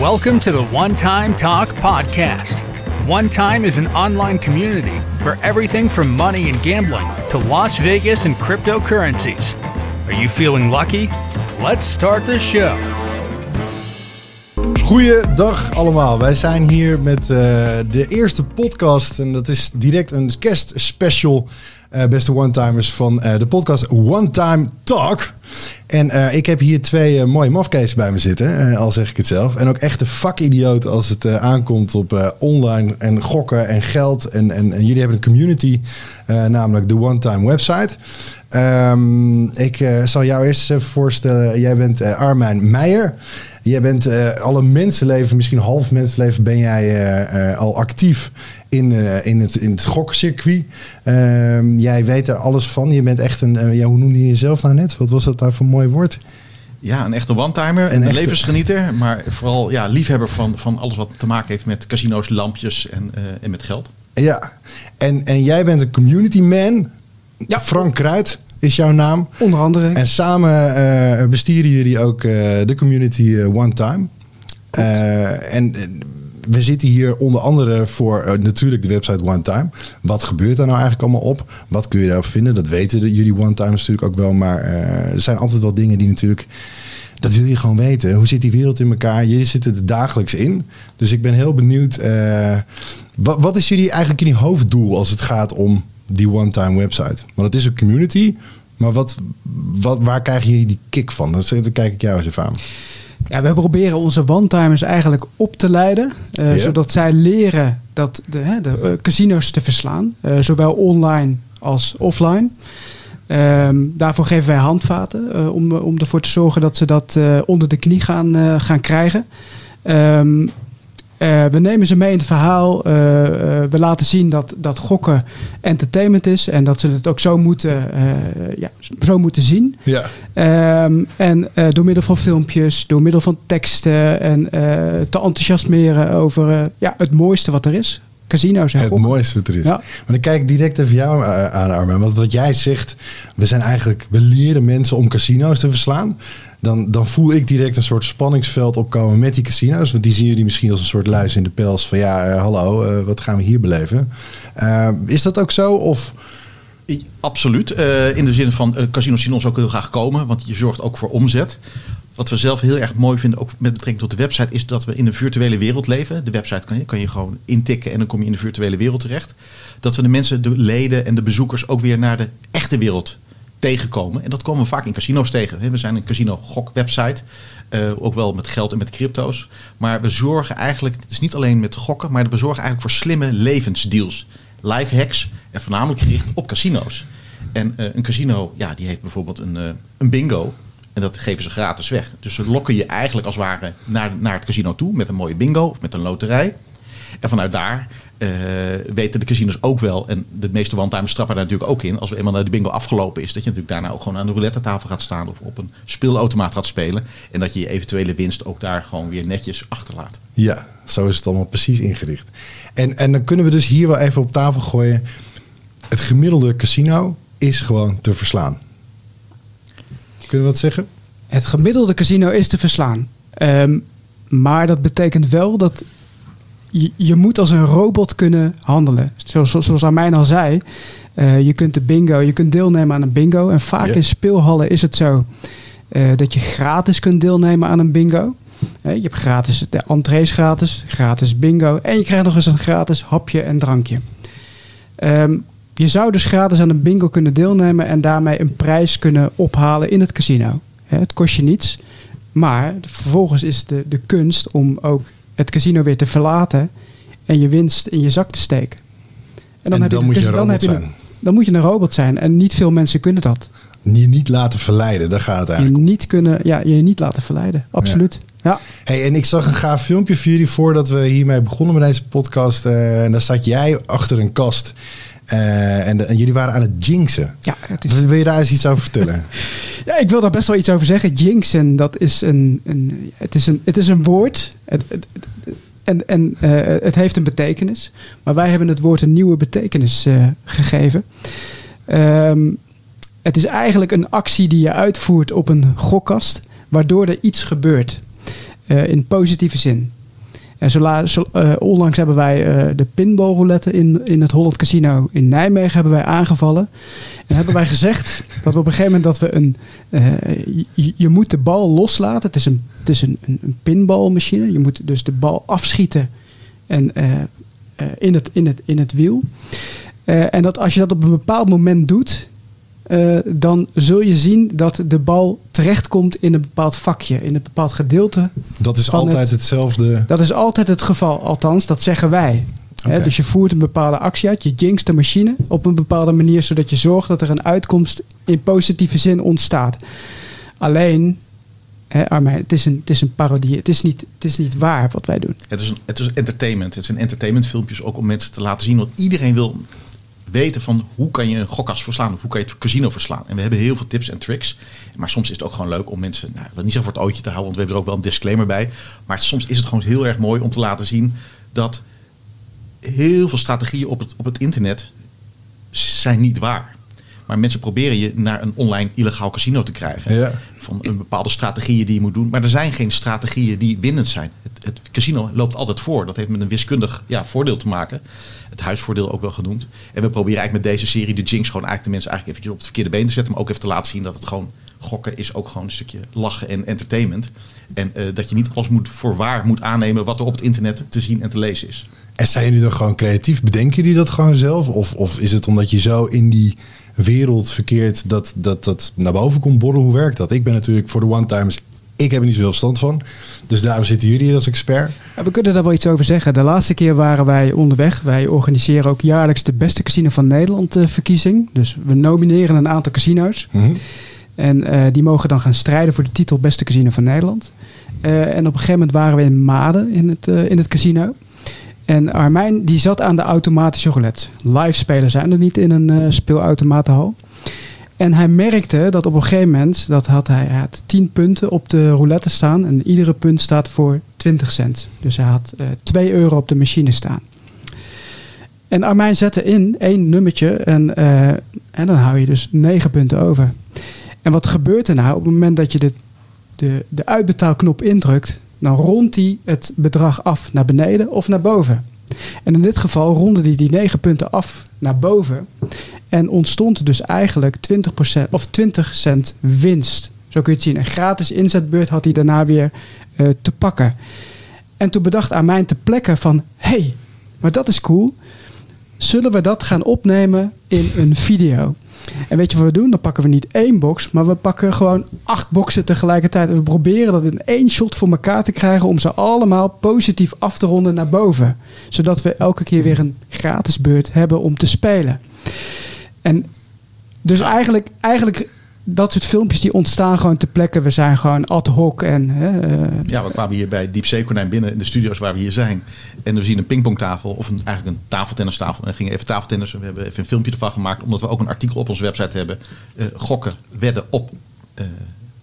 Welcome to the One Time Talk podcast. One Time is an online community for everything from money and gambling to Las Vegas and cryptocurrencies. Are you feeling lucky? Let's start the show. Goeiedag allemaal. Wij zijn hier met uh, de eerste podcast. En dat is direct een kerstspecial. Uh, beste one-timers van uh, de podcast One Time Talk. En ik heb hier twee mooie mafkees bij me zitten, al zeg ik het zelf. En ook echte vakidioot als het aankomt op online en gokken en geld. En, en, jullie hebben een community, namelijk de One Time website. Um, ik zal jou eerst even voorstellen. Jij bent Armijn Meijer. Jij bent alle mensenleven, misschien half mensenleven, ben jij al actief in, in, het, in het gokcircuit. Ehm, jij weet er alles van. Je bent echt een, ja, hoe noemde je jezelf nou net? Wat was dat nou voor een mooi woord? Ja, een echte one-timer, een, een levensgenieter, maar vooral ja, liefhebber van, van alles wat te maken heeft met casino's, lampjes en, en met geld. Ja, en, en jij bent een community man, ja. Frank Kruid is jouw naam. Onder andere. En samen uh, bestieren jullie ook uh, de community uh, One Time. en we zitten hier onder andere voor natuurlijk de website One Time. Wat gebeurt daar nou eigenlijk allemaal op? Wat kun je daarop vinden? Dat weten jullie One Time natuurlijk ook wel. Maar er zijn altijd wel dingen die natuurlijk... Dat wil je gewoon weten. Hoe zit die wereld in elkaar? Jullie zitten er dagelijks in. Dus ik ben heel benieuwd. wat, wat is jullie eigenlijk jullie hoofddoel als het gaat om die one-time website? Want het is een community, maar wat, wat, waar krijgen jullie die kick van? Dan kijk ik jou eens even aan. Ja, we proberen onze one-timers eigenlijk op te leiden, uh, zodat zij leren dat de, hè, de uh, casino's te verslaan, uh, zowel online als offline. Um, daarvoor geven wij handvaten om, om ervoor te zorgen dat ze dat onder de knie gaan, gaan krijgen. Um, uh, we nemen ze mee in het verhaal. Uh, uh, we laten zien dat, dat gokken entertainment is en dat ze het ook zo moeten, ja, zo moeten zien. Ja. Um, en door middel van filmpjes, door middel van teksten en te enthousiasmeren over ja, het mooiste wat er is. Casino's en Het mooiste wat er is. Ja. Maar dan kijk ik direct even jou aan, Armin. Want wat jij zegt, we zijn eigenlijk, we leren mensen om casino's te verslaan dan, dan voel ik direct een soort spanningsveld opkomen met die casino's. Want die zien jullie misschien als een soort luis in de pels van ja, uh, hallo, uh, wat gaan we hier beleven? Uh, is dat ook zo? Of... Absoluut. in de zin van casinos zien ons ook heel graag komen, want je zorgt ook voor omzet. Wat we zelf heel erg mooi vinden, ook met betrekking tot de website, is dat we in een virtuele wereld leven. De website kan je, kan je gewoon intikken en dan kom je in de virtuele wereld terecht. Dat we de mensen, de leden en de bezoekers ook weer naar de echte wereld tegenkomen. En dat komen we vaak in casino's tegen. We zijn een casino gok website. Uh, ook wel met geld en met crypto's. Maar we zorgen eigenlijk, het is niet alleen met gokken, maar we zorgen eigenlijk voor slimme levensdeals. Live hacks en voornamelijk gericht op casino's. En uh, een casino, ja, die heeft bijvoorbeeld een, uh, een bingo. En dat geven ze gratis weg. Dus ze lokken je eigenlijk als het ware naar, naar het casino toe met een mooie bingo of met een loterij. En vanuit daar uh, weten de casinos ook wel. En de meeste one-timers trappen daar natuurlijk ook in. Als we eenmaal naar de bingo afgelopen is. Dat je natuurlijk daarna ook gewoon aan de roulette tafel gaat staan. Of op een speelautomaat gaat spelen. En dat je je eventuele winst ook daar gewoon weer netjes achterlaat. Ja, zo is het allemaal precies ingericht. En, en dan kunnen we dus hier wel even op tafel gooien. Het gemiddelde casino is gewoon te verslaan. Kunnen we wat zeggen? Het gemiddelde casino is te verslaan. Um, maar dat betekent wel dat je, je, moet als een robot kunnen handelen. Zoals, zoals Armijn al zei, uh, je kunt de bingo, je kunt deelnemen aan een bingo. En vaak in speelhallen is het zo uh, dat je gratis kunt deelnemen aan een bingo. Uh, je hebt gratis de entrees gratis, gratis bingo en je krijgt nog eens een gratis hapje en drankje. Um, je zou dus gratis aan een bingo kunnen deelnemen en daarmee een prijs kunnen ophalen in het casino. het kost je niets, maar vervolgens is de, de kunst om ook het casino weer te verlaten en je winst in je zak te steken. En dan, heb je, moet je een dan heb je zijn. dan moet je een robot zijn. En niet veel mensen kunnen dat. Je niet laten verleiden, daar gaat het eigenlijk je niet kunnen, Ja, je niet laten verleiden. Absoluut. Ja. Hey, en ik zag een gaaf filmpje voor jullie voordat we hiermee begonnen met deze podcast. Uh, en daar zat jij achter een kast. Uh, en, en, jullie waren aan het jinxen. Ja, het is... Wil je daar eens iets over vertellen? ja, ik wil daar best wel iets over zeggen. Jinxen, dat is een, een, het is een, het is een woord. Het, het, en en uh, het heeft een betekenis. Maar wij hebben het woord een nieuwe betekenis uh, gegeven. Um, het is eigenlijk een actie die je uitvoert op een gokkast, waardoor er iets gebeurt. eh, in positieve zin. En zo- eh, onlangs hebben wij eh, de pinballroulette in, in het Holland Casino in Nijmegen hebben wij aangevallen. En hebben wij gezegd dat we op een gegeven moment dat we een... eh, je, je moet de bal loslaten. Het is een, het is een, een, een pinballmachine. Je moet dus de bal afschieten en, in, het, in, het, in het wiel. En dat als je dat op een bepaald moment doet, eh, dan zul je zien dat de bal terechtkomt in een bepaald vakje, in een bepaald gedeelte. Dat is altijd het- hetzelfde. Dat is altijd het geval, althans, dat zeggen wij. Dus je voert een bepaalde actie uit, je jinxt de machine op een bepaalde manier, zodat je zorgt dat er een uitkomst in positieve zin ontstaat. Alleen, hè, Armijn, het is, een, het is een parodie, het is, niet, het is niet waar wat wij doen. Het is, een, het is entertainment. Het zijn entertainmentfilmpjes ook om mensen te laten zien. Want iedereen wil weten van hoe kan je een gokkas verslaan of hoe kan je het casino verslaan. En we hebben heel veel tips en tricks. Maar soms is het ook gewoon leuk om mensen, nou, ik wil niet zeggen voor het ootje te houden, want we hebben er ook wel een disclaimer bij. Maar soms is het gewoon heel erg mooi om te laten zien dat heel veel strategieën op het, op het internet zijn niet waar. Maar mensen proberen je naar een online illegaal casino te krijgen. Ja. Van een bepaalde strategieën die je moet doen. Maar er zijn geen strategieën die winnend zijn. Het, het casino loopt altijd voor. Dat heeft met een wiskundig ja, voordeel te maken. Het huisvoordeel ook wel genoemd. En we proberen eigenlijk met deze serie de Jinx gewoon eigenlijk de mensen eigenlijk eventjes op het verkeerde been te zetten. Maar ook even te laten zien dat het gewoon gokken is ook gewoon een stukje lachen en entertainment. En eh, dat je niet alles moet voor waar moet aannemen wat er op het internet te zien en te lezen is. En zijn jullie dan gewoon creatief? Bedenken jullie dat gewoon zelf? Of, of is het omdat je zo in die wereld verkeert dat, dat dat naar boven komt borrelen? Hoe werkt dat? Ik ben natuurlijk voor de one-timers, ik heb er niet zoveel verstand van. Dus daarom zitten jullie hier als expert. Ja, We kunnen daar wel iets over zeggen. De laatste keer waren wij onderweg. Wij organiseren ook jaarlijks de beste casino van Nederland eh, verkiezing. Dus we nomineren een aantal casino's. Mhm. En eh, die mogen dan gaan strijden voor de titel beste casino van Nederland. Eh, en op een gegeven moment waren we in Maden in het, in het casino. En Armijn die zat aan de automatische roulette. Live spelen zijn er niet in een eh, speelautomatenhal. En hij merkte dat op een gegeven moment, dat had hij, hij had 10 punten op de roulette staan. En iedere punt staat voor 20 cent. Dus hij had eh 2 euro op de machine staan. En Armijn zette in één nummertje en, eh, en dan hou je dus 9 punten over. En wat gebeurt er nou op het moment dat je de, de, de uitbetaalknop indrukt? Dan rondt hij het bedrag af naar beneden of naar boven. En in dit geval ronde hij die 9 punten af naar boven. En ontstond dus eigenlijk 20%, of 20 cent winst. Zo kun je het zien. Een gratis inzetbeurt had hij daarna weer eh, te pakken. En toen bedacht aan mij te plekken van... hey, maar dat is cool. Zullen we dat gaan opnemen in een video? En weet je wat we doen? Dan pakken we niet één box, maar we pakken gewoon acht boxen tegelijkertijd. En we proberen dat in één shot voor elkaar te krijgen om ze allemaal positief af te ronden naar boven. Zodat we elke keer weer een gratis beurt hebben om te spelen. En dus eigenlijk, eigenlijk dat soort filmpjes die ontstaan gewoon te plekken. We zijn gewoon ad hoc en... Eh, Ja, we kwamen hier bij Diepzeekonijn binnen in de studio's waar we hier zijn. En we zien een pingpongtafel of een, eigenlijk een tafeltennistafel. En gingen even tafeltennissen. We hebben even een filmpje ervan gemaakt. Omdat we ook een artikel op onze website hebben. eh, gokken, wedden op eh,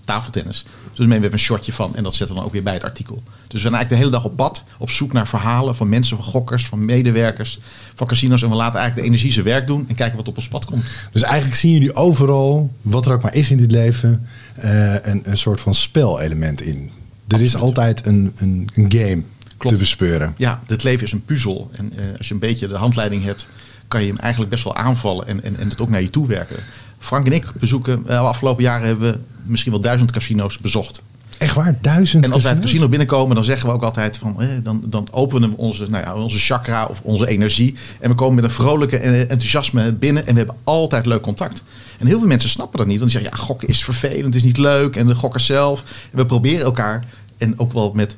tafeltennis. Dus we hebben een shotje van. En dat zetten we dan ook weer bij het artikel. Dus we zijn eigenlijk de hele dag op pad. Op zoek naar verhalen van mensen, van gokkers, van medewerkers. Van casinos. En we laten eigenlijk de energie zijn werk doen. En kijken wat op ons pad komt. Dus eigenlijk zien jullie overal, wat er ook maar is in dit leven, eh, een, een soort van spelelement in. Er is altijd een, een, een game Klopt. te bespeuren. Ja, dit leven is een puzzel. En eh, als je een beetje de handleiding hebt, kan je hem eigenlijk best wel aanvallen en, en, en het ook naar je toe werken. Frank en ik bezoeken, eh, de afgelopen jaren hebben we misschien wel duizend casino's bezocht. Echt waar, duizend En als wij het casino binnenkomen, dan zeggen we ook altijd van, eh, dan, dan openen we onze, nou ja, onze chakra of onze energie. En we komen met een vrolijke enthousiasme binnen en we hebben altijd leuk contact. En heel veel mensen snappen dat niet, want die zeggen, ja, gokken is vervelend, is niet leuk. En de gokkers zelf. En we proberen elkaar, en ook wel met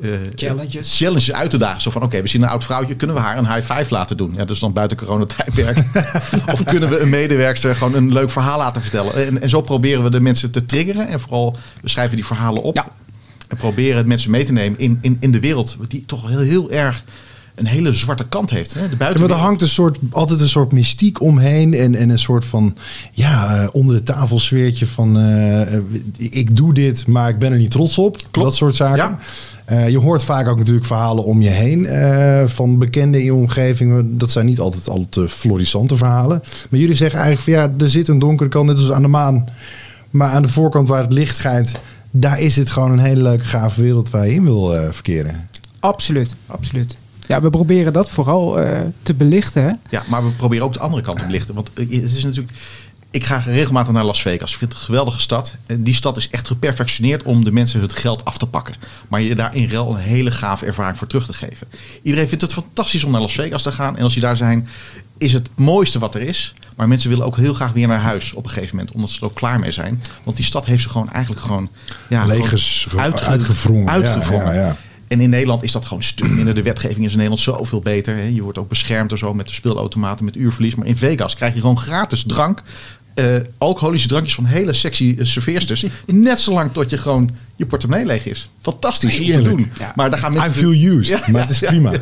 eh, Challenges. challenges uit te dagen. Zo van, oké, we zien een oud vrouwtje, kunnen we haar een high five laten doen? Ja, dat is dan buiten coronatijdperk. of kunnen we een medewerkster gewoon een leuk verhaal laten vertellen? En, en zo proberen we de mensen te triggeren. En vooral, we schrijven die verhalen op. Ja. En proberen het mensen mee te nemen in, in, in de wereld. Die toch heel, heel erg een hele zwarte kant heeft. Hè? De Ja, maar er hangt een soort, altijd een soort mystiek omheen en, en een soort van, ja, eh, onder de tafel sfeertje van, eh, ik doe dit, maar ik ben er niet trots op. Dat soort zaken. Ja. Eh, je hoort vaak ook natuurlijk verhalen om je heen eh, van bekenden in je omgeving. Dat zijn niet altijd al te florissante verhalen. Maar jullie zeggen eigenlijk van ja, er zit een donkere kant, net als aan de maan. Maar aan de voorkant waar het licht schijnt, daar is het gewoon een hele leuke, gave wereld waar je in wil eh, verkeren. Absoluut, absoluut. Ja, we proberen dat vooral eh, te belichten. Hè? Ja, maar we proberen ook de andere kant te belichten. Want het is natuurlijk. Ik ga regelmatig naar Las Vegas. Ik vind het een geweldige stad. En die stad is echt geperfectioneerd om de mensen het geld af te pakken. Maar je daar in rel een hele gave ervaring voor terug te geven. Iedereen vindt het fantastisch om naar Las Vegas te gaan. En als je daar zijn, is het mooiste wat er is. Maar mensen willen ook heel graag weer naar huis op een gegeven moment. Omdat ze er ook klaar mee zijn. Want die stad heeft ze gewoon eigenlijk gewoon... Ja, Legers gewoon. Ja, uitgewrongen. ja, ja. En in Nederland is dat gewoon stuk minder. De wetgeving is in Nederland zoveel beter. hè. Je wordt ook beschermd zo met de speelautomaten, met uurverlies. Maar in Vegas krijg je gewoon gratis drank. Eh, alcoholische drankjes van hele sexy uh, serveersters. Net zolang tot je gewoon je portemonnee leeg is. Fantastisch om te Heerlijk. doen. Ja. Maar daar gaan I mensen... feel used, maar het is prima.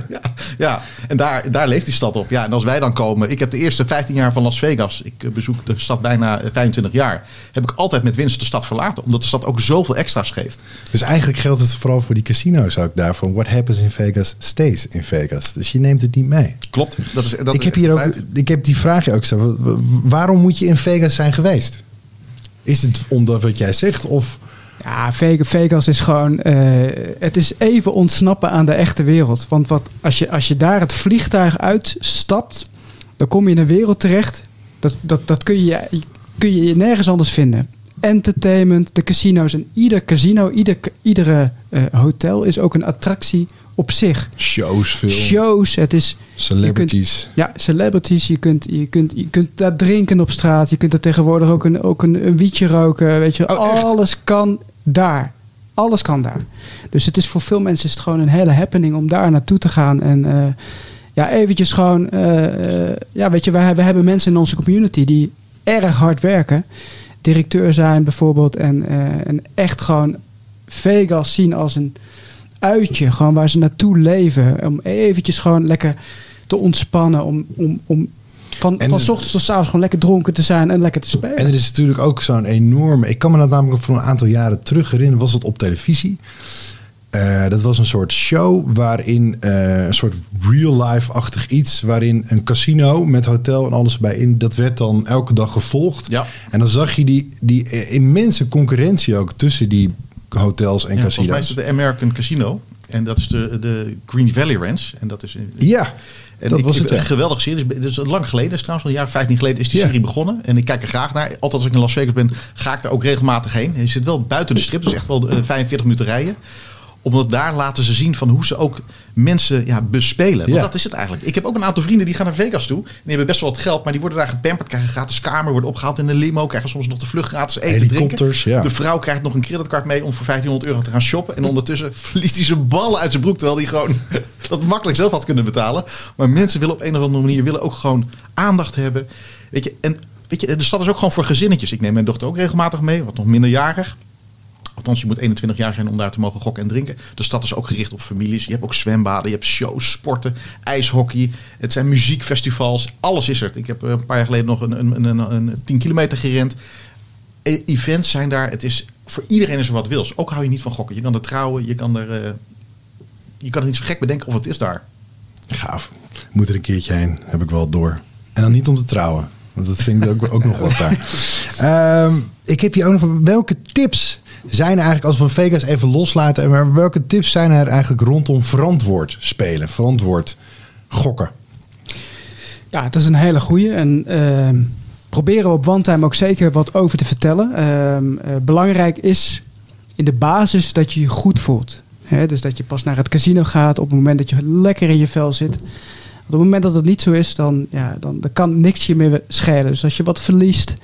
Ja, en daar, daar leeft die stad op. Ja, en als wij dan komen... Ik heb de eerste 15 jaar van Las Vegas... Ik eh, bezoek de stad bijna eh, 25 jaar... heb ik altijd met winst de stad verlaten. Omdat de stad ook zoveel extra's geeft. Dus eigenlijk geldt het vooral voor die casino's ook daarvan. What happens in Vegas stays in Vegas. Dus je neemt het niet mee. Klopt. Dat is, dat ik heb hier ook, ik heb die vraag ook zo. wa- wa- Waarom moet je in Vegas zijn geweest? Is het omdat wat jij zegt of Ja, Ve- Vegas is gewoon. eh, het is even ontsnappen aan de echte wereld. Want wat, als, je, als je daar het vliegtuig uitstapt, dan kom je in een wereld terecht. Dat, dat, dat kun, je, kun je nergens anders vinden. Entertainment, de casino's. En ieder casino, ieder, iedere eh, hotel is ook een attractie op zich. shows, Shows, het is. celebrities? Ja, celebrities. Je kunt, je, kunt, je kunt daar drinken op straat. Je kunt er tegenwoordig ook een, ook een, een wietje roken. Weet je, Oh, alles kan daar. Alles kan daar. Dus het is voor veel mensen is het gewoon een hele happening om daar naartoe te gaan. En eh, ja, eventjes gewoon... eh, eh, ja, weet je, wij, we hebben mensen in onze community die erg hard werken. Directeur zijn bijvoorbeeld. En, en echt gewoon Vegas zien als een uitje. Gewoon waar ze naartoe leven. Om eventjes gewoon lekker te ontspannen. Om, om, om van, En van dus- s ochtends tot s avonds gewoon lekker dronken te zijn en lekker te spelen. En er is natuurlijk ook zo'n enorme... Ik kan me dat namelijk voor een aantal jaren terug herinneren. Was het op televisie? Eh, dat was een soort show waarin eh, een soort real-life-achtig iets... waarin een casino met hotel en alles erbij in... dat werd dan elke dag gevolgd. Ja. En dan zag je die, die eh, immense concurrentie ook tussen die hotels en Ja, volgens mij casino's. is het de American Casino. En dat is de, de Green Valley Ranch. En dat is in- Ja, En dat ik, was het. Een geweldige serie. Het is lang geleden, is trouwens al een jaar of 15 geleden is die Ja. serie begonnen. En ik kijk er graag naar. Altijd als ik in Las Vegas ben, ga ik er ook regelmatig heen. Je zit wel buiten de strip, dus echt wel eh, 45 minuten rijden. Omdat daar laten ze zien van hoe ze ook mensen ja, bespelen. Want Ja. dat is het eigenlijk. Ik heb ook een aantal vrienden die gaan naar Vegas toe. En die hebben best wel wat geld, maar die worden daar gepamperd. Krijgen gratis kamer, worden opgehaald in een limo. Krijgen soms nog de vlucht gratis eten, drinken. Ja. De vrouw krijgt nog een creditcard mee om voor 1500 euro te gaan shoppen. En ondertussen verliest hij zijn ballen uit zijn broek. Terwijl hij gewoon dat makkelijk zelf had kunnen betalen. Maar mensen willen op een of andere manier willen ook gewoon aandacht hebben. Weet je, en weet je, de stad is ook gewoon voor gezinnetjes. Ik neem mijn dochter ook regelmatig mee, wat nog minderjarig. Althans, je moet 21 jaar zijn om daar te mogen gokken en drinken. De stad is ook gericht op families. Je hebt ook zwembaden, je hebt shows, sporten, ijshockey. Het zijn muziekfestivals. Alles is er. Ik heb eh, een paar jaar geleden nog een, een, een, een 10 kilometer gerend. E- events zijn daar. Het is, voor iedereen is er wat wils. Ook hou je niet van gokken. Je kan er trouwen, je kan er... eh, je kan het niet zo gek bedenken of het is daar. Gaaf. Moet er een keertje heen, heb ik wel door. En dan niet om te trouwen. Want dat vind ik ook, ook nog wat daar. Ehm, ik heb hier ook nog... Welke tips zijn eigenlijk, als we Vegas even loslaten... maar welke tips zijn er eigenlijk rondom verantwoord spelen? Verantwoord gokken? Ja, dat is een hele goeie. En ehm, proberen op One Time ook zeker wat over te vertellen. Ehm, eh, belangrijk is in de basis dat je je goed voelt. Dus dat je pas naar het casino gaat op het moment dat je lekker in je vel zit. Op het moment dat het niet zo is, dan, ja, dan, dan kan niks je meer schelen. Dus als je wat verliest,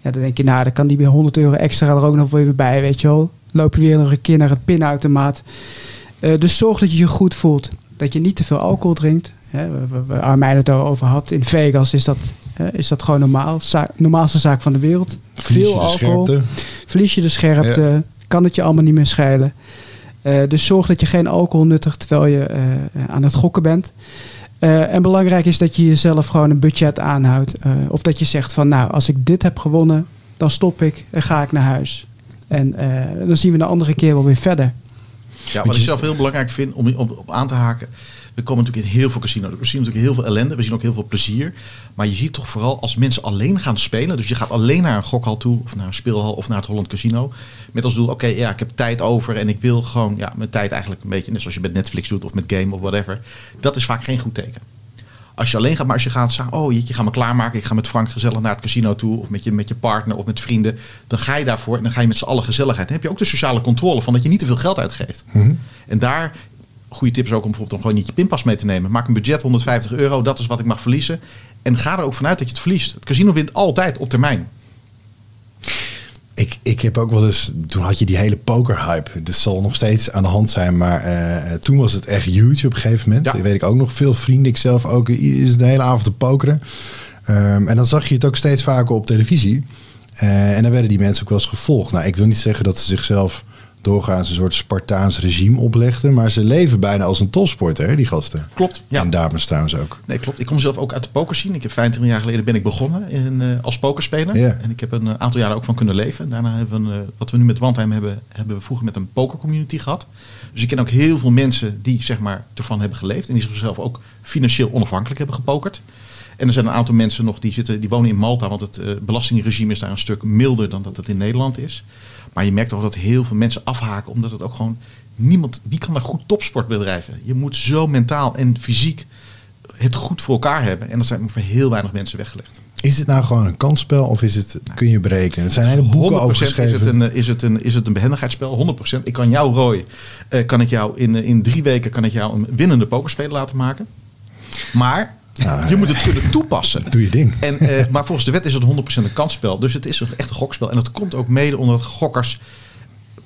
ja, dan denk je, nou, dan kan die weer 100 euro extra er ook nog weer bij, weet je wel. Loop je weer nog een keer naar het pinautomaat. Eh, dus zorg dat je je goed voelt. Dat je niet te veel alcohol drinkt. Hè, waar- Armijn het al over had. In Vegas is dat, hè, is dat gewoon normaal. Normaalste zaak van de wereld. Verlies veel alcohol. scherpte? Verlies je de scherpte. Kan het je allemaal niet meer schelen. Eh, dus zorg dat je geen alcohol nuttigt terwijl je eh, aan het gokken bent. Eh, en belangrijk is dat je jezelf gewoon een budget aanhoudt. Eh, of dat je zegt van nou, als ik dit heb gewonnen, dan stop ik en ga ik naar huis. En eh, dan zien we de andere keer wel weer verder. Ja, wat ik zelf heel belangrijk vind om op, op aan te haken. We komen natuurlijk in heel veel casinos. We zien natuurlijk heel veel ellende. We zien ook heel veel plezier. Maar je ziet toch vooral als mensen alleen gaan spelen. Dus je gaat alleen naar een gokhal toe. Of naar een speelhal. Of naar het Holland Casino. Met als doel, oké, ja, ik heb tijd over. En ik wil gewoon ja, mijn tijd eigenlijk een beetje... Net zoals je met Netflix doet of met game of whatever. Dat is vaak geen goed teken. Als je alleen gaat, maar als je gaat zeggen, oh jeetje, ga me klaarmaken. Ik ga met Frank gezellig naar het casino toe. Of met je, met je partner of met vrienden. Dan ga je daarvoor en dan ga je met z'n allen gezelligheid. Dan heb je ook de sociale controle van dat je niet te veel geld uitgeeft. En daar, goede tip is ook om bijvoorbeeld om gewoon niet je pinpas mee te nemen. Maak een budget 150 euro, dat is wat ik mag verliezen. En ga er ook vanuit dat je het verliest. Het casino wint altijd op termijn. Ik, ik heb ook wel eens, toen had je die hele pokerhype. Dat zal nog steeds aan de hand zijn, maar eh, toen was het echt huge op een gegeven moment. Ja. Dat weet ik ook nog. Veel vrienden, ik zelf ook, is de hele avond te pokeren. Ehm, en dan zag je het ook steeds vaker op televisie. Eh, en dan werden die mensen ook wel eens gevolgd. Nou, ik wil niet zeggen dat ze zichzelf doorgaans een soort Spartaans regime oplegden. Maar ze leven bijna als een topsporter, hè, die gasten. Klopt. Ja. En dames trouwens ook. Nee, klopt. Ik kom zelf ook uit de pokerscene. Ik heb 25 jaar geleden ben ik begonnen in, eh, als pokerspeler. Ja. En ik heb een eh, aantal jaren ook van kunnen leven. En daarna hebben we, een, eh, wat we nu met Wandheim hebben, hebben we vroeger met een pokercommunity gehad. Dus ik ken ook heel veel mensen die zeg maar ervan hebben geleefd. En die zichzelf ook financieel onafhankelijk hebben gepokerd. En er zijn een aantal mensen nog die, zitten, die wonen in Malta. Want het belastingregime is daar een stuk milder dan dat het in Nederland is. Maar je merkt toch dat heel veel mensen afhaken. Omdat het ook gewoon niemand... Wie kan daar goed topsport bedrijven? Je moet zo mentaal en fysiek het goed voor elkaar hebben. En dat zijn voor heel weinig mensen weggelegd. Is het nou gewoon een kansspel of is het, kun je berekenen? Er zijn hele boeken over 100% is geschreven. het, een, eh, is, het een, is het een behendigheidsspel? 100%. Ik kan jou, Roy, eh, kan ik jou in, eh, in drie weken kan ik jou een winnende pokerspeler laten maken. Maar Nou, je moet het kunnen toepassen. Doe je ding. En, eh, maar volgens de wet is het 100% een kansspel. Dus het is een- echt een gokspel. En dat komt ook mede omdat gokkers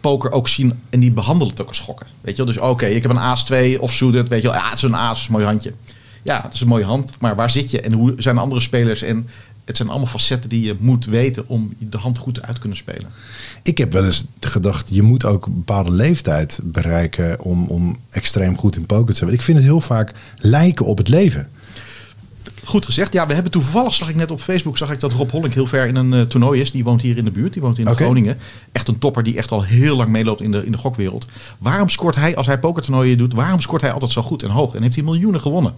poker ook zien en die behandelen het ook als gokken. Weet je wel? Dus oké, ik heb een aas 2 of suited. Weet je wel, ja, het is een aas, is een mooi handje. Ja, het is een mooie hand, maar waar zit je en hoe zijn de andere spelers? En het zijn allemaal facetten die je moet weten om de hand goed uit te kunnen spelen. Ik heb wel eens gedacht, je moet ook een bepaalde leeftijd bereiken om, om extreem goed in poker te zijn. Ik vind het heel vaak lijken op het leven. Goed gezegd. Ja, we hebben toevallig, zag ik net op Facebook, zag ik dat Rob Hollink heel ver in een eh, toernooi is. Die woont hier in de buurt, die woont in. Groningen. Echt een topper die echt al heel lang meeloopt in de, in de gokwereld. Waarom scoort hij, als hij pokertoernooien doet, waarom scoort hij altijd zo goed en hoog? En heeft hij miljoenen gewonnen?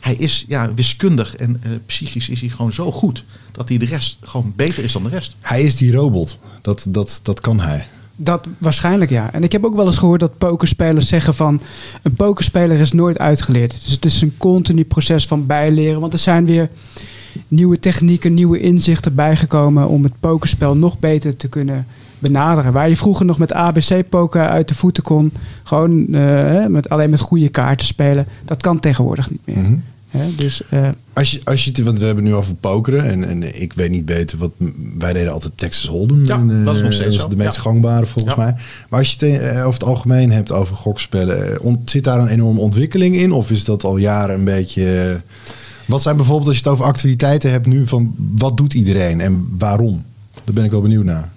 Hij is ja, wiskundig en eh, psychisch is hij gewoon zo goed dat hij de rest gewoon beter is dan de rest. Hij is die robot. Dat, dat, dat kan hij. Dat waarschijnlijk ja. En ik heb ook wel eens gehoord dat pokerspelers zeggen van een pokerspeler is nooit uitgeleerd. Dus het is een continu proces van bijleren. Want er zijn weer nieuwe technieken, nieuwe inzichten bijgekomen om het pokerspel nog beter te kunnen benaderen. Waar je vroeger nog met ABC-poker uit de voeten kon, gewoon eh, met, alleen met goede kaarten spelen. Dat kan tegenwoordig niet meer. Mhm. Hè, dus eh, Als je, als je, het- want we hebben nu over pokeren en, en ik weet niet beter wat wij deden altijd Texas Hold'em. Ja, En, eh, dat is nog steeds dat zo. de meest Ja. gangbare volgens Ja. mij. Maar als je het eh, over het algemeen hebt over gokspellen, ont- zit daar een enorme ontwikkeling in? Of is dat al jaren een beetje... wat zijn bijvoorbeeld als je het over activiteiten hebt nu van wat doet iedereen en waarom? Daar ben ik wel benieuwd naar.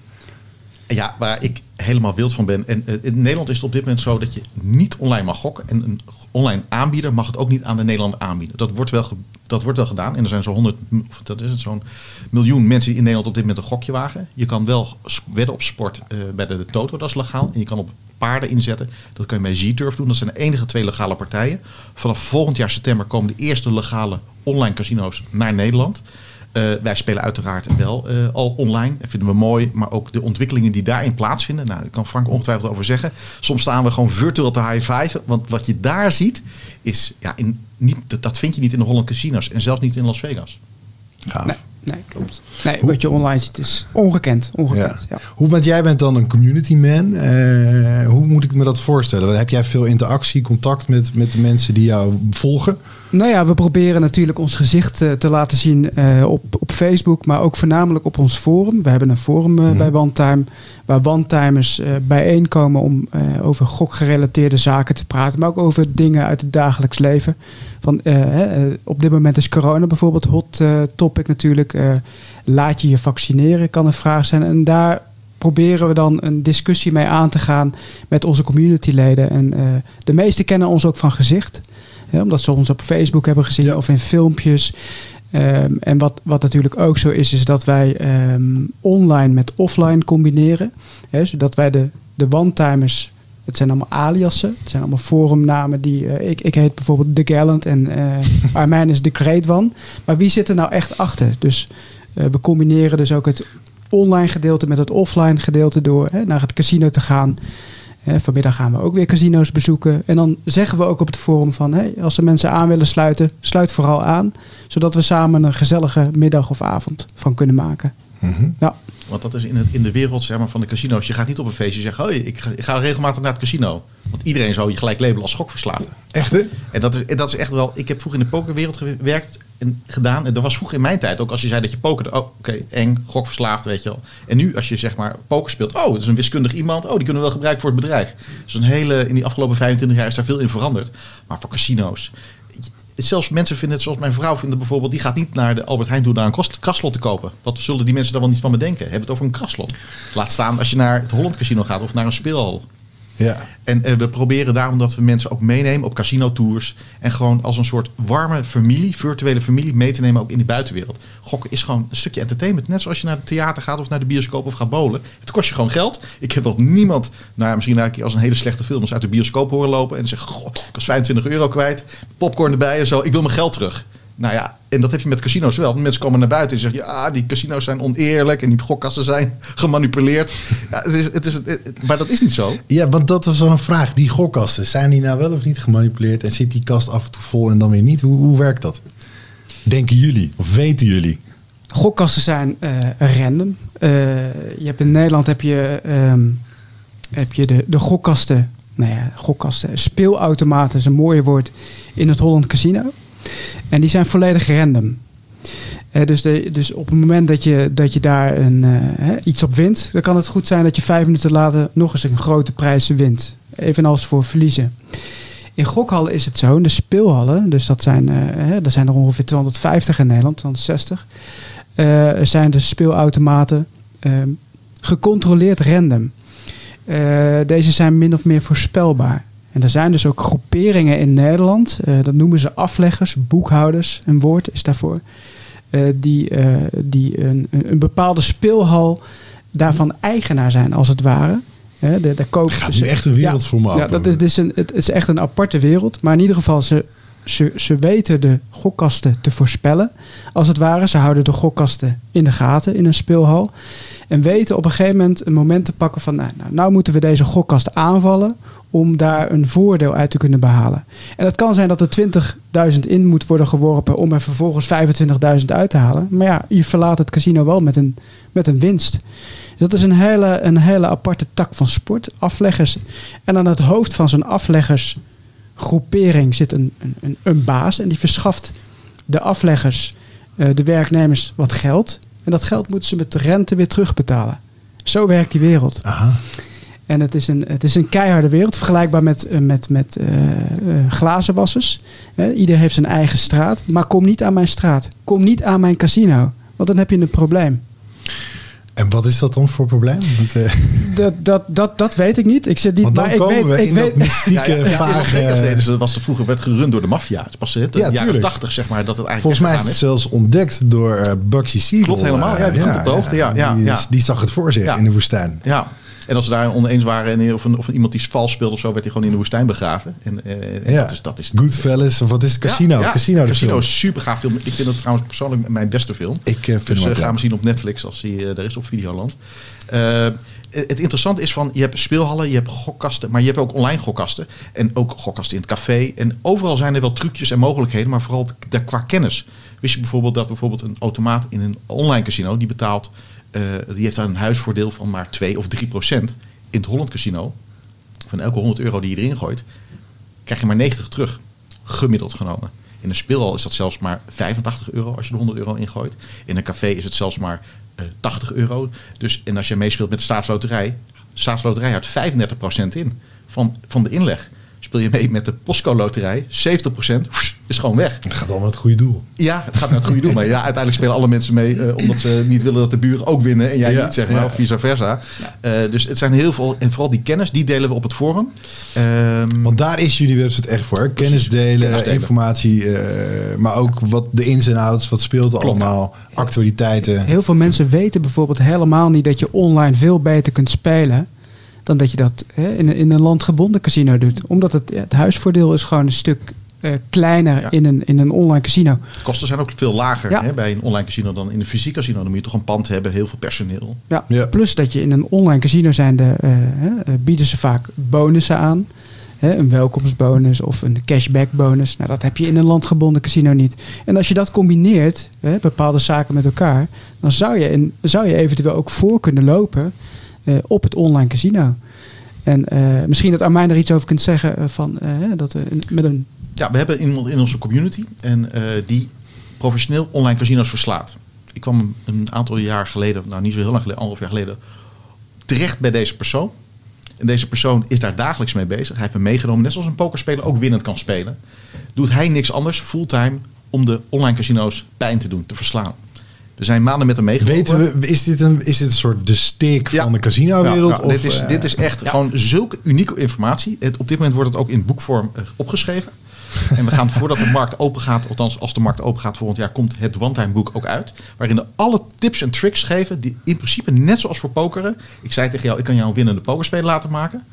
Ja, waar ik helemaal wild van ben. En eh, in Nederland is het op dit moment zo dat je niet online mag gokken. En een online aanbieder mag het ook niet aan de Nederlander aanbieden. Dat wordt wel, dat wordt wel gedaan. En er zijn zo'n 100, of dat is het, zo'n miljoen mensen in Nederland op dit moment een gokje wagen. Je kan wel wedden op sport eh, bij de, de Toto, dat is legaal. En je kan op paarden inzetten. Dat kan je bij Z-Turf doen. Dat zijn de enige twee legale partijen. Vanaf volgend jaar september komen de eerste legale online casino's naar Nederland. Eh, wij spelen uiteraard wel eh, al online. Dat vinden we mooi. Maar ook de ontwikkelingen die daarin plaatsvinden. Nou, daar kan Frank ongetwijfeld over zeggen. Soms staan we gewoon virtueel te high-five. Want wat je daar ziet, is ja, in, niet, dat, dat vind je niet in de Holland casinos. En zelfs niet in Las Vegas. Gaaf. nee, nee, klopt. Nee, wat je online ziet is ongekend. Ongekend ja. Hoe, want jij bent dan een community man. Eh, hoe moet ik me dat voorstellen? Heb jij veel interactie, contact met, met de mensen die jou volgen? Nou ja, we proberen natuurlijk ons gezicht eh, te laten zien eh, op, op Facebook, maar ook voornamelijk op ons forum. We hebben een forum eh, Mhm. bij OneTime, waar OneTimers bijeenkomen om over gokgerelateerde zaken te praten, maar ook over dingen uit het dagelijks leven. Van, op dit moment is corona bijvoorbeeld hot topic natuurlijk. Laat je je vaccineren, kan een vraag zijn. En daar proberen we dan een discussie mee aan te gaan met onze communityleden. En de meesten kennen ons ook van gezicht. Hè, omdat ze ons op Facebook hebben gezien Ja. of in filmpjes. Ehm, en wat, wat natuurlijk ook zo is, is dat wij ehm, online met offline combineren. Hè, zodat wij de, de one-timers Het zijn allemaal aliasen. Het zijn allemaal forumnamen die... eh, ik, ik heet bijvoorbeeld The Gallant en eh Armijn is The Great One. Maar wie zit er nou echt achter? Dus eh, we combineren dus ook het online gedeelte met het offline gedeelte door hè, naar het casino te gaan. Eh, vanmiddag gaan we ook weer casino's bezoeken. En dan zeggen we ook op het forum van... Hey, als er mensen aan willen sluiten, sluit vooral aan. Zodat we samen een gezellige middag of avond van kunnen maken. Mhm. Ja, Want dat is in, het, in de wereld zeg maar, van de casino's. Je gaat niet op een feestje zeggen, oh, ik, ga, ik ga regelmatig naar het casino. Want iedereen zou je gelijk labelen als gokverslaafde. Echt hè? En dat is, en dat is echt wel... Ik heb vroeger in de pokerwereld gewerkt gedaan. En dat was vroeger in mijn tijd ook als je zei dat je pokerde. Oh, oké, eng, gokverslaafd, weet je wel. En nu als je zeg maar poker speelt. Oh, het is een wiskundig iemand. Oh, die kunnen we wel gebruiken voor het bedrijf. Dus een hele... In die afgelopen 25 jaar is daar veel in veranderd. Maar voor casino's... Zelfs mensen vinden het, zoals mijn vrouw vinden bijvoorbeeld, die gaat niet naar de Albert Heijn toe naar een kras- kraslot te kopen. Wat zullen die mensen daar wel niet van bedenken? Hebben we het over een kraslot? Laat staan als je naar het Holland Casino gaat of naar een speelhal. Ja. En eh, we proberen daarom dat we mensen ook meenemen op casino-tours. En gewoon als een soort warme familie, virtuele familie, mee te nemen ook in die buitenwereld. Gokken is gewoon een stukje entertainment. Net zoals je naar het theater gaat of naar de bioscoop of gaat bowlen. Het kost je gewoon geld. Ik heb nog niemand, nou ja, misschien keer als een hele slechte film, eens uit de bioscoop horen lopen. En zeggen, goh, ik was 25 euro kwijt. Popcorn erbij en zo. Ik wil mijn geld terug. Nou ja, en dat heb je met casino's wel. Mensen komen naar buiten en zeggen, ja, die casino's zijn oneerlijk en die gokkassen zijn gemanipuleerd. Ja, het is, het is, het- maar dat is niet zo. Ja, want dat was wel een vraag. Die gokkasten, zijn die nou wel of niet gemanipuleerd? En zit die kast af en toe vol en dan weer niet? Hoe, hoe werkt dat? Denken jullie? Of weten jullie? gokkassen zijn eh, random. Eh, je hebt in Nederland heb je, ehm, heb je de, de gokkasten. Nou ja, gokkasten. Speelautomaten is een mooie woord in het Holland Casino. En die zijn volledig random. Eh, dus, de, dus op het moment dat je, dat je daar een, eh, iets op wint, dan kan het goed zijn dat je vijf minuten later nog eens een grote prijs wint. Evenals voor verliezen. In gokhallen is het zo, in de speelhallen, dus dat zijn, eh, er zijn er ongeveer 250 in Nederland, 260, eh, zijn de speelautomaten gecontroleerd random. Eh, deze zijn min of meer voorspelbaar. En er zijn dus ook groeperingen in Nederland, eh, dat noemen ze afleggers, boekhouders, een woord is daarvoor, eh, die, eh, die een, een bepaalde speelhal daarvan eigenaar zijn, als het ware. Hè, de, de koop, Gaat nu echt een wereld ja, voor me Ja, dat is, dus een, het is echt een aparte wereld. Maar in ieder geval, ze, ze, ze weten de gokkasten te voorspellen. Als het ware, ze houden de gokkasten in de gaten in een speelhal. En weten op een gegeven moment een moment te pakken van... Nou, nou, nou moeten we deze gokkast aanvallen om daar een voordeel uit te kunnen behalen. En het kan zijn dat er 20.000 in moet worden geworpen om er vervolgens 25.000 uit te halen. Maar ja, je verlaat het casino wel met een, met een winst. Dat is een hele, een hele aparte tak van sport, afleggers. En aan het hoofd van zo'n afleggersgroepering zit een, een, een, baas. En die verschaft de afleggers, eh, de werknemers, wat geld. En dat geld moeten ze met rente weer terugbetalen. Zo werkt die wereld. Aha. En het is een, het is een keiharde wereld, vergelijkbaar met, eh, met, met eh, eh, glazenwassers. Ieder heeft zijn eigen straat. Maar kom niet aan mijn straat. Kom niet aan mijn casino. Want dan heb je een probleem. En wat is dat dan voor probleem? Want, eh, Dat, dat, dat, dat weet ik niet. Ik zit niet, want dan maar ik komen weet, we ik in weet, dat mystieke, Ja, ja, ja, vage... ja, deden ze, dat was de vroeger werd gerund door de maffia. Het is pas hè, de Ja, jaren tuurlijk. 80 zeg maar dat het eigenlijk Volgens mij is het zelfs ontdekt door eh Bugsy Siegel. Klopt helemaal, ja, die op de hoogte, ja, ja, die, ja. die zag het voor zich Ja. in de woestijn. Ja. En als ze daar oneens waren en of, een, of iemand die vals speelde of zo, werd hij gewoon in de woestijn begraven. En, eh, Ja. dat is, dat is Goodfellas, of wat is het? Casino. Ja, ja. Casino, de Casino is super gaaf film. Ik vind het trouwens persoonlijk mijn beste film. Ik eh, vind Dus hem eh, ook ga leuk. hem zien op Netflix als hij er is op Videoland. Eh, het interessante is van, je hebt speelhallen, je hebt gokkasten, maar je hebt ook online gokkasten. En ook gokkasten in het café. En overal zijn er wel trucjes en mogelijkheden, maar vooral daar qua kennis. Wist je bijvoorbeeld dat bijvoorbeeld een automaat in een online casino, die betaalt, die heeft daar een huisvoordeel van maar 2 of 3 procent. In het Holland Casino, van elke 100 euro die je erin gooit, krijg je maar 90 terug. Gemiddeld genomen. In een speelhal is dat zelfs maar 85 euro als je er 100 euro ingooit. In een café is het zelfs maar eh, 80 euro. Dus, en als je meespeelt met de staatsloterij, de staatsloterij houdt 35% in van, van de inleg. Speel je mee met de Postco loterij, 70% is gewoon weg. Het gaat allemaal het goede doel. Ja, het gaat naar het goede doel. Maar ja, uiteindelijk spelen alle mensen mee eh, omdat ze niet willen dat de buren ook winnen en jij Ja, niet, zeg maar, ja. of vice versa. Eh, dus het zijn heel veel, en vooral die kennis, die delen we op het forum. Ehm, Want daar is jullie website echt voor. hè? Kennis delen, kennis delen. informatie, eh, maar ook wat de ins en outs, wat speelt er Klopt. allemaal, actualiteiten. Heel veel mensen weten bijvoorbeeld helemaal niet dat je online veel beter kunt spelen dan dat je dat hè, in, een- in een landgebonden casino doet. Omdat het, ja, het huisvoordeel is gewoon een stuk kleiner Ja. in, een, in een online casino. Kosten zijn ook veel lager Ja. hè, bij een online casino dan in een fysiek casino. Dan moet je toch een pand hebben, heel veel personeel. Ja. Ja. Plus dat je in een online casino zijnde eh, hè, eh, bieden ze vaak bonussen aan. Hè, een welkomstbonus of een cashback bonus. Nou, dat heb je in een landgebonden casino niet. En als je dat combineert, hè, bepaalde zaken met elkaar, dan zou je, in, zou je eventueel ook voor kunnen lopen eh, op het online casino. En eh, misschien dat Armijn er iets over kunt zeggen eh, van eh, hè, dat met een Ja, we hebben iemand in onze community en eh, die professioneel online casino's verslaat. Ik kwam een aantal jaar geleden, nou niet zo heel lang geleden, anderhalf jaar geleden, terecht bij deze persoon. En deze persoon is daar dagelijks mee bezig. Hij heeft me meegenomen, net zoals een pokerspeler ook winnend kan spelen. Doet hij niks anders, fulltime, om de online casino's pijn te doen, te verslaan. We zijn maanden met hem meegelopen. Weten we, is dit een, is dit een soort de steek Ja. van de casino-wereld? Ja, ja, of, dit, is, eh, dit is echt gewoon zulke unieke informatie. Het, op dit moment wordt het ook in boekvorm eh, opgeschreven. En we gaan voordat de markt open gaat, althans als de markt open gaat volgend jaar, komt het one-time boek ook uit. Waarin we alle tips en tricks geven die in principe net zoals voor pokeren. Ik zei tegen jou, ik kan jou een winnende pokerspeler laten maken.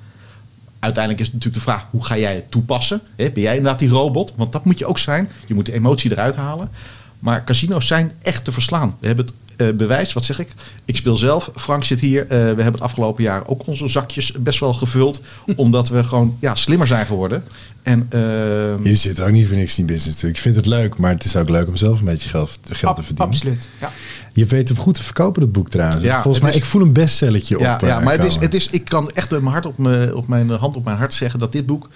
Uiteindelijk is natuurlijk de vraag, hoe ga jij het toepassen? Ben jij inderdaad die robot? Want dat moet je ook zijn. Je moet de emotie eruit halen. Maar casino's zijn echt te verslaan. We hebben het eh, bewijs, wat zeg ik? Ik speel zelf. Frank zit hier. Eh, we hebben het afgelopen jaar ook onze zakjes best wel gevuld. omdat we gewoon ja, slimmer zijn geworden. En ehm, Je zit ook niet voor niks in die business natuurlijk. Ik vind het leuk, maar het is ook leuk om zelf een beetje geld, geld te verdienen. Absoluut. Ja. Je weet hem goed te verkopen, dat boek trouwens. Ja, Volgens mij, is- ik voel een bestselletje ja, op. ja, eh, maar het is, het is, ik kan echt met mijn, hart op mijn, op mijn hand op mijn hart zeggen dat dit boek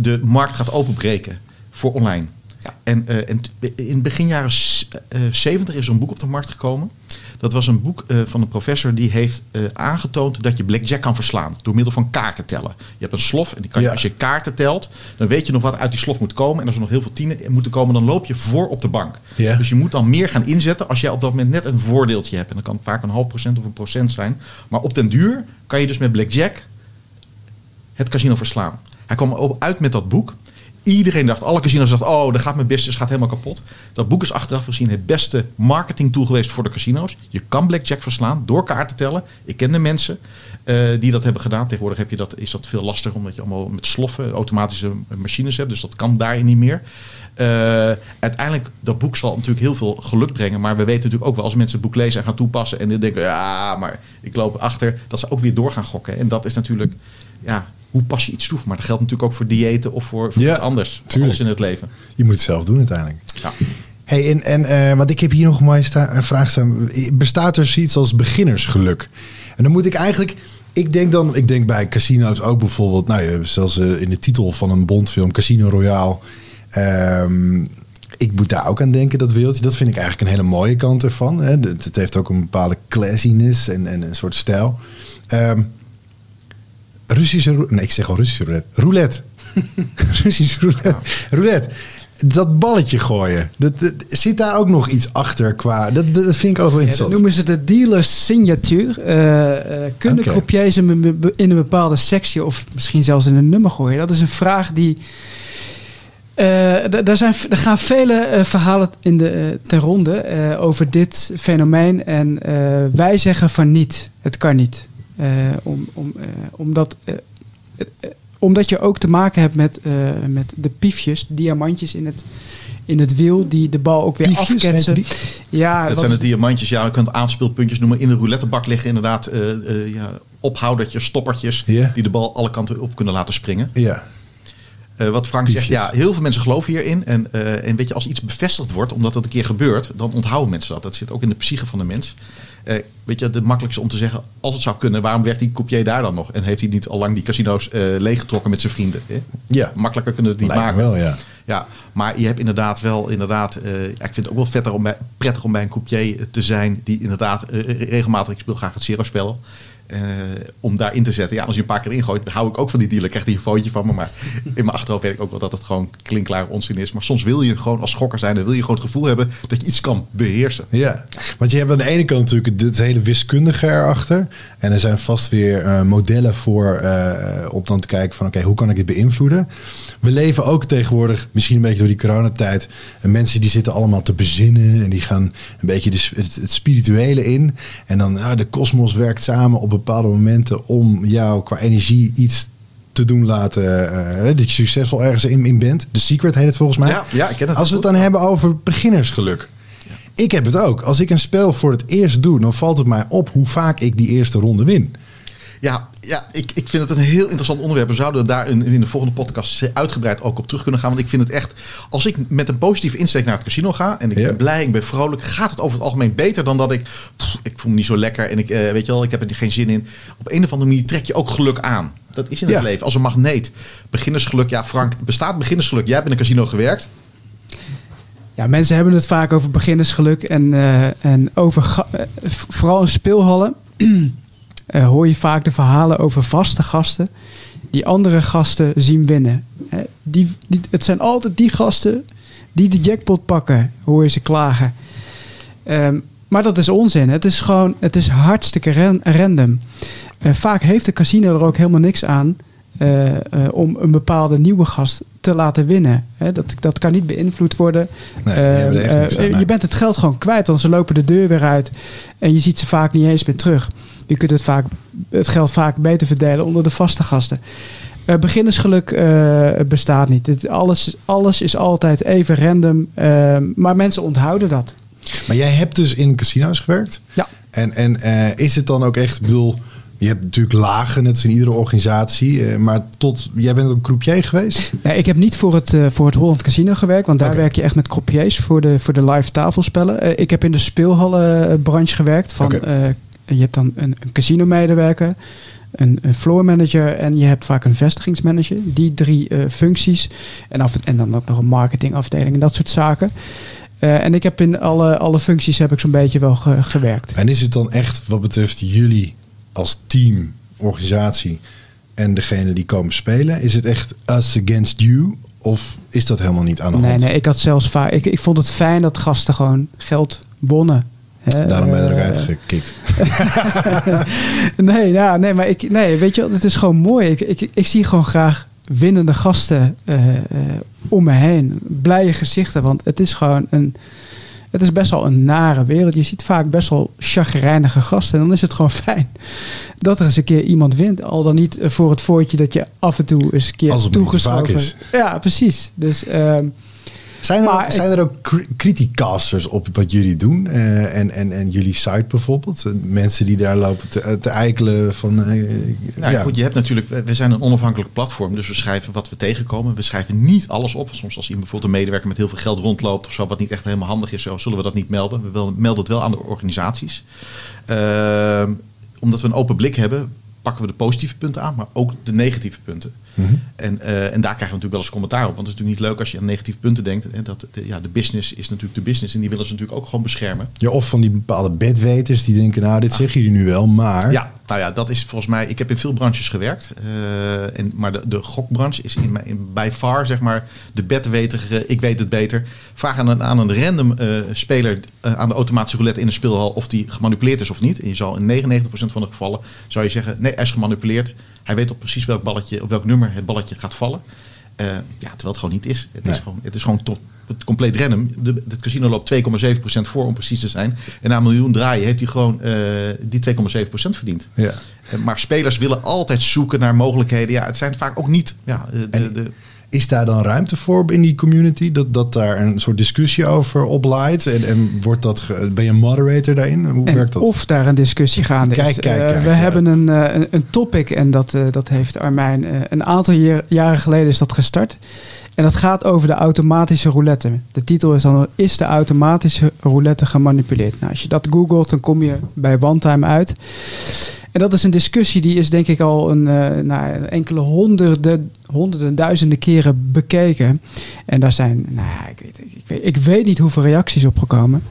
de markt gaat openbreken voor online. Ja. En, eh, en in begin jaren s- eh, 70 is er een boek op de markt gekomen. Dat was een boek eh, van een professor die heeft aangetoond dat je blackjack kan verslaan door middel van kaarten tellen. Je hebt een slof en die kan Ja. als je kaarten telt, dan weet je nog wat uit die slof moet komen. En als er nog heel veel tienen moeten komen, dan loop je voor op de bank. Ja. Dus je moet dan meer gaan inzetten als jij op dat moment net een voordeeltje hebt. En dat kan vaak een half procent of een procent zijn. Maar op den duur kan je dus met blackjack het casino verslaan. Hij kwam op- uit met dat boek. Iedereen dacht, alle casinos dachten, oh, dan gaat mijn business gaat helemaal kapot. Dat boek is achteraf gezien het beste marketing tool geweest voor de casino's. Je kan blackjack verslaan door kaarten tellen. Ik ken de mensen eh, die dat hebben gedaan. Tegenwoordig heb je dat, is dat veel lastiger, omdat je allemaal met sloffen automatische machines hebt. Dus dat kan daarin niet meer. Eh, uiteindelijk, dat boek zal natuurlijk heel veel geluk brengen. Maar we weten natuurlijk ook wel, als mensen het boek lezen en gaan toepassen... en denken, ja, maar ik loop achter... dat ze ook weer door gaan gokken. En dat is natuurlijk, ja, hoe pas je iets toe? Maar dat geldt natuurlijk ook voor diëten of voor, voor Ja, iets anders. Tuurlijk. in het leven. Je moet het zelf doen uiteindelijk. Ja. Hey, en, en eh, want ik heb hier nog een vraag staan. Bestaat er zoiets als beginnersgeluk? En dan moet ik eigenlijk. Ik denk dan, ik denk bij casino's ook bijvoorbeeld. Nou, je hebt zelfs eh, in de titel van een Bondfilm Casino Royale. Ehm, ik moet daar ook aan denken, dat wereldje. Dat vind ik eigenlijk een hele mooie kant ervan. Hè. Het, het heeft ook een bepaalde classiness en, en een soort stijl. Ehm, Russische roulette. Nee, ik zeg al Russische roulette. Roulette. Russische roulette. Roulette. Dat balletje gooien. Dat, dat- zit daar ook nog iets achter qua... Dat, dat vind ik altijd wel Ja, dat interessant. noemen ze de dealers signatuur. Eh, eh, kunnen Oké. croupiers hem in een bepaalde sectie of misschien zelfs in een nummer gooien? Dat is een vraag die. d- daar, zijn, er gaan vele verhalen in de, ten ronde over dit fenomeen. En wij zeggen van niet. Het kan niet. Eh, om, om, eh, omdat, eh, omdat je ook te maken hebt met, eh, met de piefjes, diamantjes in het, in het wiel, die de bal ook weer Piefjes, afketsen. Ja, dat zijn de diamantjes. Ja, je kunt aanspeelpuntjes noemen. In de roulettebak liggen inderdaad eh, eh, ja, ophoudertjes, stoppertjes... Die de bal alle kanten op kunnen laten springen. Ja. Eh, wat Frank Piefjes. zegt, ja, heel veel mensen geloven hierin. En, eh, en weet je, als iets bevestigd wordt, omdat het een keer gebeurt, dan onthouden mensen dat. Dat zit ook in de psyche van de mens. Eh, weet je, het makkelijkste om te zeggen, als het zou kunnen, waarom werkt die coupier daar dan nog? En heeft hij niet al lang die casino's eh, leeggetrokken met zijn vrienden? Hè? Ja. Makkelijker kunnen we het niet Lijkt maken. wel, ja. Ja, maar je hebt inderdaad wel, inderdaad, eh, ik vind het ook wel vetter om bij, prettig om bij een coupier te zijn die inderdaad regelmatig, ik speel graag het zero spel. Eh, om daarin te zetten. Ja, als je een paar keer ingooit, hou ik ook van die dealer. Krijgt hij een fotootje van me. Maar in mijn achterhoofd weet ik ook wel dat het gewoon klinkklaar onzin is. Maar soms wil je gewoon als schokker zijn. Dan wil je gewoon het gevoel hebben dat je iets kan beheersen. Ja, want je hebt aan de ene kant natuurlijk het hele wiskundige erachter. En er zijn vast weer eh, modellen voor eh, om dan te kijken van oké, hoe kan ik dit beïnvloeden? We leven ook tegenwoordig, misschien een beetje door die coronatijd, en mensen die zitten allemaal te bezinnen en die gaan een beetje het, spirituele in. En dan, ah, de kosmos werkt samen op bepaalde momenten om jou qua energie iets te doen laten. eh, dat je succesvol ergens in, in bent. The Secret heet het volgens mij. Ja, ja, ik ken het Als we het dan hebben over beginnersgeluk. Ik heb het ook. Als ik een spel voor het eerst doe, dan valt het mij op hoe vaak ik die eerste ronde win. Ja, ja ik, ik vind het een heel interessant onderwerp. We zouden daar in, in de volgende podcast uitgebreid ook op terug kunnen gaan. Want ik vind het echt, als ik met een positieve insteek naar het casino ga en ik Ja. ben blij, ik ben vrolijk, gaat het over het algemeen beter dan dat ik, pff, ik voel me niet zo lekker en ik, eh, weet je wel, ik heb er geen zin in. Op een of andere manier trek je ook geluk aan. Dat is in het Ja. leven, als een magneet. Beginnersgeluk, ja Frank, bestaat beginnersgeluk? Jij hebt in een casino gewerkt. Ja, mensen hebben het vaak over beginnersgeluk en, eh, en over eh, vooral in speelhallen eh, hoor je vaak de verhalen over vaste gasten die andere gasten zien winnen. Hè, die, die, het zijn altijd die gasten die de jackpot pakken, hoor je ze klagen. Ehm, maar dat is onzin. Het is gewoon, het is hartstikke ran- random. Eh, vaak heeft de casino er ook helemaal niks aan eh, eh, om een bepaalde nieuwe gast te laten winnen. Hè, dat, dat kan niet beïnvloed worden. Nee, Ehm, eh, aan, nee. Je bent het geld gewoon kwijt, want ze lopen de deur weer uit. En je ziet ze vaak niet eens meer terug. Je kunt het, vaak, het geld vaak beter verdelen onder de vaste gasten. Eh, beginnersgeluk eh, bestaat niet. Het, alles, alles is altijd even random. ehm, maar mensen onthouden dat. Maar jij hebt dus in casino's gewerkt. Ja. En, en eh, is het dan ook echt, ik bedoel, je hebt natuurlijk lagen, net als in iedere organisatie. eh, maar tot, jij bent een croupier geweest? Nee, ik heb niet voor het, eh, voor het Holland Casino gewerkt, want daar werk je echt met croupiers voor de, voor de live tafelspellen. Eh, ik heb in de speelhallenbranche gewerkt. Van, je hebt dan een, een casino-medewerker, een, een floor manager en je hebt vaak een vestigingsmanager. Die drie functies. En, af, en dan ook nog een marketingafdeling en dat soort zaken. En ik heb in alle, alle functies heb ik zo'n beetje wel ge- gewerkt. En is het dan echt wat betreft jullie als team, organisatie en degene die komen spelen, is het echt us against you? Of is dat helemaal niet aan de Nee, hand? nee, ik had zelfs vaak. Ik, ik vond het fijn dat gasten gewoon geld wonnen. Hè, Daarom ben ook eh, uitgekikt. nee, ja, nee, maar ik, nee, weet je het is gewoon mooi. Ik, ik, ik zie gewoon graag winnende gasten eh, eh, om me heen. Blije gezichten, want het is gewoon een... Het is best wel een nare wereld. Je ziet vaak best wel chagrijnige gasten. En dan is het gewoon fijn dat er eens een keer iemand wint. Al dan niet voor het voortje dat je af en toe eens een keer Als toegeschoven... is. Ja, precies. Dus ehm, Zijn er, Maar ook, zijn er ook cri- criticasters op wat jullie doen? eh, en, en, en jullie site bijvoorbeeld? Eh, Mensen die daar lopen te, te eikelen van... eh, Nou ja. goed, je hebt natuurlijk, we zijn een onafhankelijk platform, dus we schrijven wat we tegenkomen. We schrijven niet alles op. Soms als iemand bijvoorbeeld een medewerker met heel veel geld rondloopt of zo, wat niet echt helemaal handig is, zo, zullen we dat niet melden. We melden het wel aan de organisaties. Ehm, omdat we een open blik hebben, pakken we de positieve punten aan, maar ook de negatieve punten. Mhm. En, eh, en daar krijgen we natuurlijk wel eens commentaar op. Want het is natuurlijk niet leuk als je aan negatieve punten denkt. Hè, dat de, ja, de business is natuurlijk de business en die willen ze natuurlijk ook gewoon beschermen. Ja, of van die bepaalde bedweters die denken, nou, dit zeggen jullie nu wel, maar... Ja, nou ja, dat is volgens mij. Ik heb in veel branches gewerkt. eh, en, maar de, de gokbranche is in, in, by far, zeg maar, de bedweter. eh, ik weet het beter. Vraag aan een, aan een random eh, speler aan de automatische roulette in een speelhal of die gemanipuleerd is of niet. En je zal in 99% van de gevallen zou je zeggen: nee, is gemanipuleerd. Hij weet op precies welk balletje, op welk nummer het balletje gaat vallen. Eh, ja, terwijl het gewoon niet is. Het Nee. is gewoon, het is gewoon tot, het compleet random. De, het casino loopt 2,7% voor om precies te zijn. En na een miljoen draaien heeft hij gewoon eh, die 2,7% verdiend. Ja. Eh, Maar spelers willen altijd zoeken naar mogelijkheden. Ja, het zijn vaak ook niet. Ja, de, En- de, Is daar dan ruimte voor in die community? Dat, dat daar een soort discussie over oplaait? En, en wordt dat ge- ben je een moderator daarin? Hoe En werkt dat? Of daar een discussie gaande Kijk, is. kijk, Eh, kijk, we ja. hebben een, eh, een, een topic en dat, eh, dat heeft Armijn een aantal jaar- jaren geleden is dat gestart. En dat gaat over de automatische roulette. De titel is dan Is de automatische roulette gemanipuleerd? Nou, als je dat googelt, dan kom je bij OneTime uit. En dat is een discussie die is denk ik al een, eh, nou, enkele honderden, honderden, duizenden keren bekeken. En daar zijn, nou ik weet, ik, weet, ik weet niet hoeveel reacties op gekomen.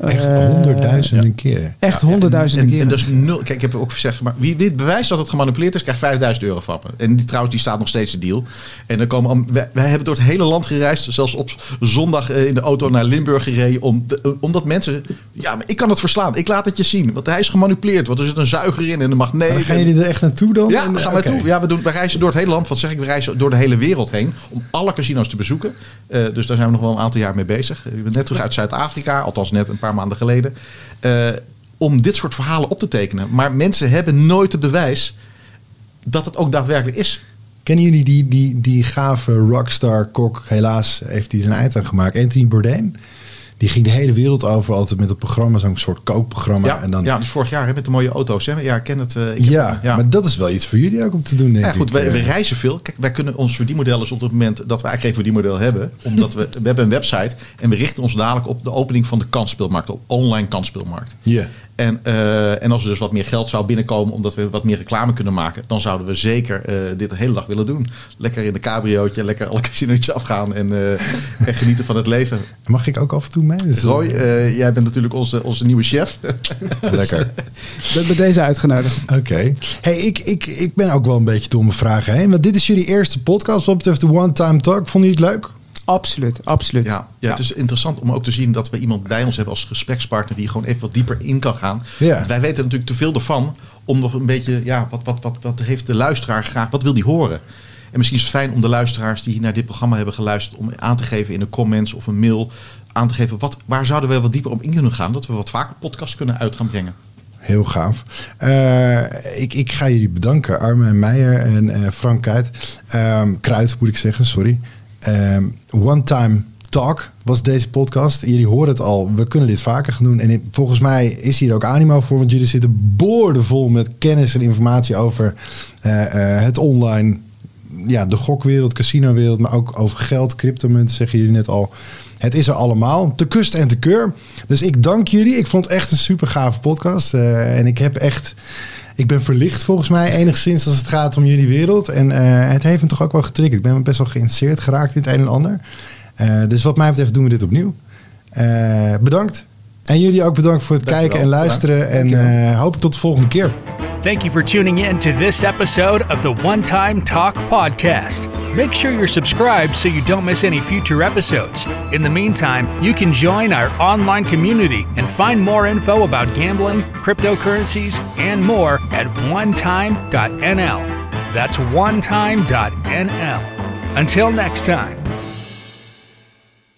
Echt Eh, honderdduizenden keren. Echt ja, honderdduizenden en, keren. En dat is nul. Kijk, ik heb ook gezegd, maar wie dit bewijst dat het gemanipuleerd is, krijgt 5000 euro van me. En die, trouwens, die staat nog steeds de deal. En dan komen, wij, wij hebben door het hele land gereisd, zelfs op zondag eh, in de auto naar Limburg gereden, om, de- omdat mensen, ja, maar ik kan het verslaan. Ik laat het je zien, want hij is gemanipuleerd. Want er zit een zuiger in en een magneet. Maar gaan jullie er echt naartoe dan? Ja, daar gaan oké. wij toe. Ja, we, doen, we reizen door het hele land. Wat zeg ik? We reizen door de hele wereld heen. Om alle casino's te bezoeken. Eh, dus daar zijn we nog wel een aantal jaar mee bezig. Ik ben net terug uit Zuid-Afrika. Althans net een paar maanden geleden. Eh, om dit soort verhalen op te tekenen. Maar mensen hebben nooit het bewijs dat het ook daadwerkelijk is. Kennen jullie die, die, die gave rockstar kok? Helaas heeft hij er een eind aan gemaakt. Anthony Bourdain. Die ging de hele wereld over altijd met het programma, zo'n soort kookprogramma. Ja, en dan, ja, dus vorig jaar hè, met de mooie auto's. Hè? Ja, ik ken het. eh, ik heb- ja, maar dat is wel iets voor jullie ook om te doen, denk Ja, goed, ik. wij, Eh, we reizen veel. Kijk, wij kunnen ons verdienmodel is op het moment dat we eigenlijk geen verdienmodel hebben. Omdat we, we hebben een website en we richten ons dadelijk op de opening van de kansspeelmarkt, op online kansspeelmarkt. Ja. En, eh, en als er dus wat meer geld zou binnenkomen omdat we wat meer reclame kunnen maken, dan zouden we zeker eh, dit de hele dag willen doen. Lekker in de cabriootje, lekker alle casino's afgaan en, eh, en genieten van het leven. Mag ik ook af en toe mee? Dus- Roy, eh, jij bent natuurlijk onze, onze nieuwe chef. Lekker. Ben bij deze uitgenodigd. Oké. Hey, ik, ik, ik ben ook wel een beetje door mijn vragen heen. Want dit is jullie eerste podcast wat betreft de One Time Talk. Vonden jullie het leuk? Absoluut, absoluut. Ja, ja, het is interessant om ook te zien dat we iemand bij ons hebben als gesprekspartner die gewoon even wat dieper in kan gaan. Ja. Wij weten natuurlijk te veel ervan om nog een beetje, ja, wat, wat, wat, wat heeft de luisteraar graag, wat wil die horen? En misschien is het fijn om de luisteraars die naar dit programma hebben geluisterd, om aan te geven in de comments of een mail, aan te geven wat, waar zouden we wat dieper op in kunnen gaan, dat we wat vaker podcasts kunnen uit gaan brengen. Heel gaaf. Eh, ik, ik ga jullie bedanken, Arme Meijer en eh, Frank Kuit. Ehm, Kruid moet ik zeggen, sorry. Ehm, One Time Talk was deze podcast. Jullie horen het al, we kunnen dit vaker gaan doen. En volgens mij is hier ook animo voor, want jullie zitten boordevol met kennis en informatie over eh, eh, het online, ja, de gokwereld, casinowereld, maar ook over geld, cryptomunten, zeggen jullie net al. Het is er allemaal, te kust en te keur. Dus ik dank jullie. Ik vond het echt een super gave podcast. Eh, en ik heb echt, ik ben verlicht volgens mij enigszins als het gaat om jullie wereld. En eh, het heeft me toch ook wel getriggerd. Ik ben best wel geïnteresseerd geraakt in het een en ander. Eh, dus wat mij betreft doen we dit opnieuw. Eh, bedankt. En jullie ook bedankt voor het kijken en luisteren. En eh, hoop tot de volgende keer. Thank you for tuning in to this episode of the One Time Talk podcast. Make sure you're subscribed so you don't miss any future episodes. In the meantime, you can join our online community and find more info about gambling, cryptocurrencies, and more at onetime.nl. That's onetime.nl. Until next time.